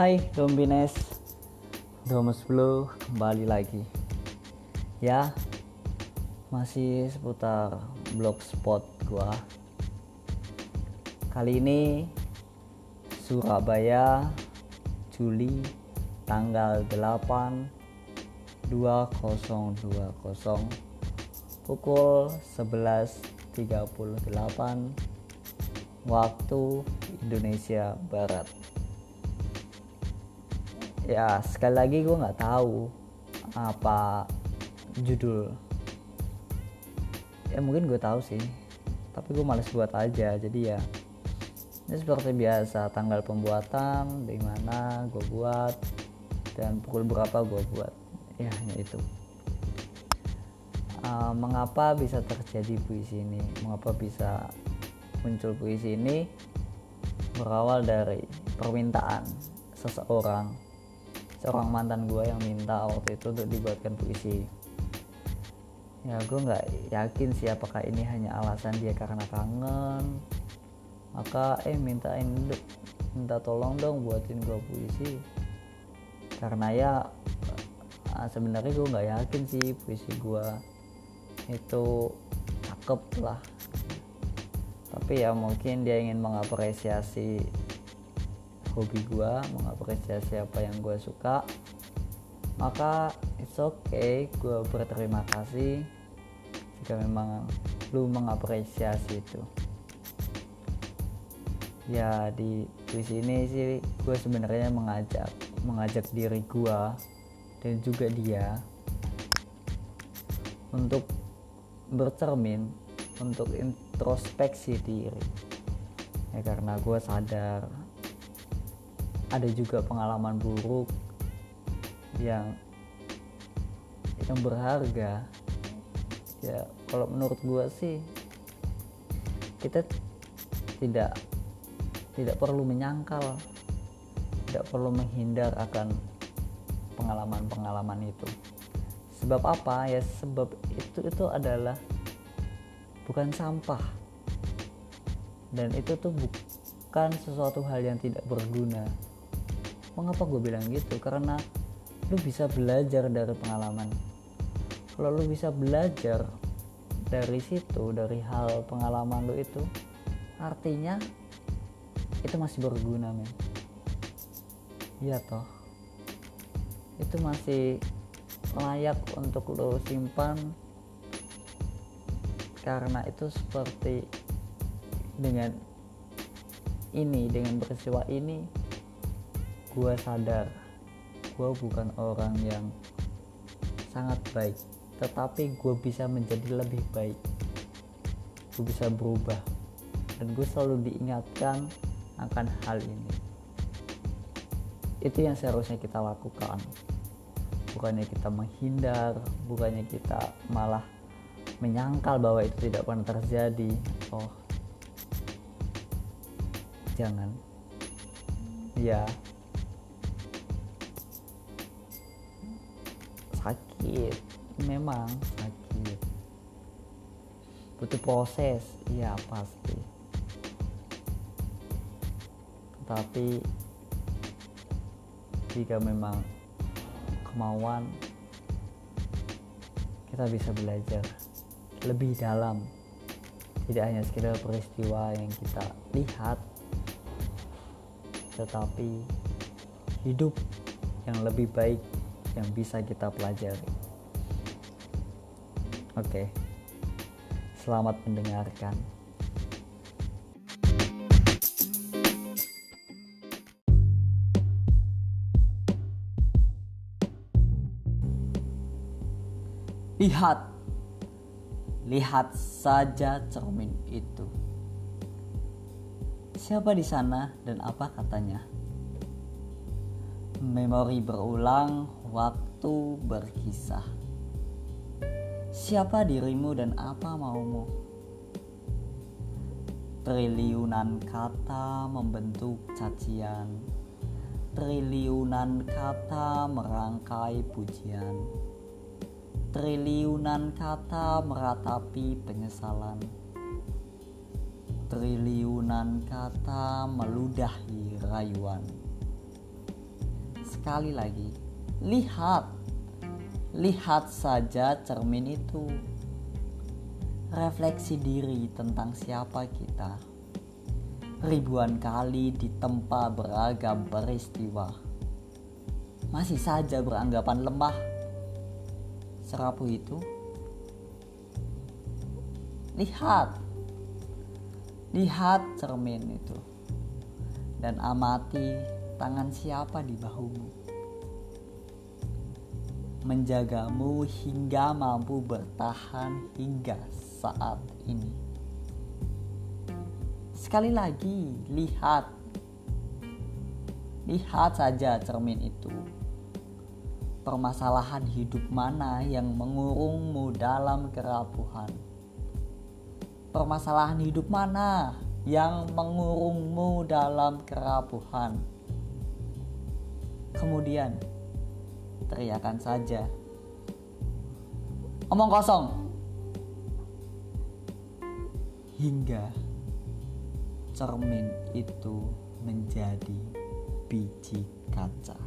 Hai Dombines 2010 kembali lagi. Ya Masih seputar blogspot gua. Kali ini Surabaya Juli tanggal 8 2020 pukul 11.38 waktu Indonesia Barat ya sekali lagi gue nggak tahu apa judul. Ya mungkin gue tahu sih tapi gue males buat aja. Jadi ya ini seperti biasa tanggal pembuatan di mana gue buat dan pukul berapa gue buat. Ya hanya itu. Uh, mengapa bisa terjadi puisi ini? Mengapa bisa muncul puisi ini? Berawal dari permintaan seseorang seorang mantan gue yang minta waktu itu untuk dibuatkan puisi. Ya gue nggak yakin sih apakah ini hanya alasan dia karena kangen. Maka eh mintain minta tolong dong buatin gue puisi. Karena ya ah, sebenarnya gue nggak yakin sih puisi gue itu cakep lah. Tapi ya mungkin dia ingin mengapresiasi hobi gue mengapresiasi apa yang gue suka maka it's okay gue berterima kasih jika memang lu mengapresiasi itu. Ya di puisi ini sih gue sebenarnya mengajak mengajak diri gue dan juga dia untuk bercermin untuk introspeksi diri. Ya karena gue sadar ada juga pengalaman buruk yang yang berharga. Ya kalau menurut gue sih kita tidak tidak perlu menyangkal tidak perlu menghindar akan pengalaman-pengalaman itu. Sebab apa? Ya sebab itu itu adalah bukan sampah. Dan itu tuh bukan sesuatu hal yang tidak berguna mengapa gue bilang gitu? Karena lu bisa belajar dari pengalaman. Kalau lu bisa belajar dari situ dari hal pengalaman lu itu artinya itu masih berguna men. Iya toh. Itu masih layak untuk lo simpan karena itu seperti dengan ini dengan peristiwa ini gue sadar gue bukan orang yang sangat baik tetapi gue bisa menjadi lebih baik. Gue bisa berubah dan gue selalu diingatkan akan hal ini. Itu yang seharusnya kita lakukan. Bukannya kita menghindar bukannya kita malah menyangkal bahwa itu tidak pernah terjadi. Oh jangan. Ya sakit. Memang sakit. Butuh proses iya pasti. Tapi jika memang kemauan kita bisa belajar lebih dalam. Tidak hanya sekedar peristiwa yang kita lihat tetapi hidup yang lebih baik yang bisa kita pelajari. Oke, selamat mendengarkan. Lihat, lihat saja cermin itu. Siapa di sana dan apa katanya? Memori berulang, waktu berkisah. Siapa dirimu dan apa maumu? Triliunan kata membentuk cacian. Triliunan kata merangkai pujian. Triliunan kata meratapi penyesalan. Triliunan kata meludahi rayuan sekali lagi, lihat, lihat saja cermin itu. Refleksi diri tentang siapa kita. Ribuan kali ditempa beragam peristiwa. Masih saja beranggapan lemah. Serapu itu. Lihat. Lihat cermin itu. Dan amati tangan siapa di bahumu menjagamu hingga mampu bertahan hingga saat ini. Sekali lagi, lihat, lihat saja cermin itu. Permasalahan hidup mana yang mengurungmu dalam kerapuhan? Permasalahan hidup mana yang mengurungmu dalam kerapuhan? Kemudian teriakan saja. Omong kosong. Hingga cermin itu menjadi biji kaca.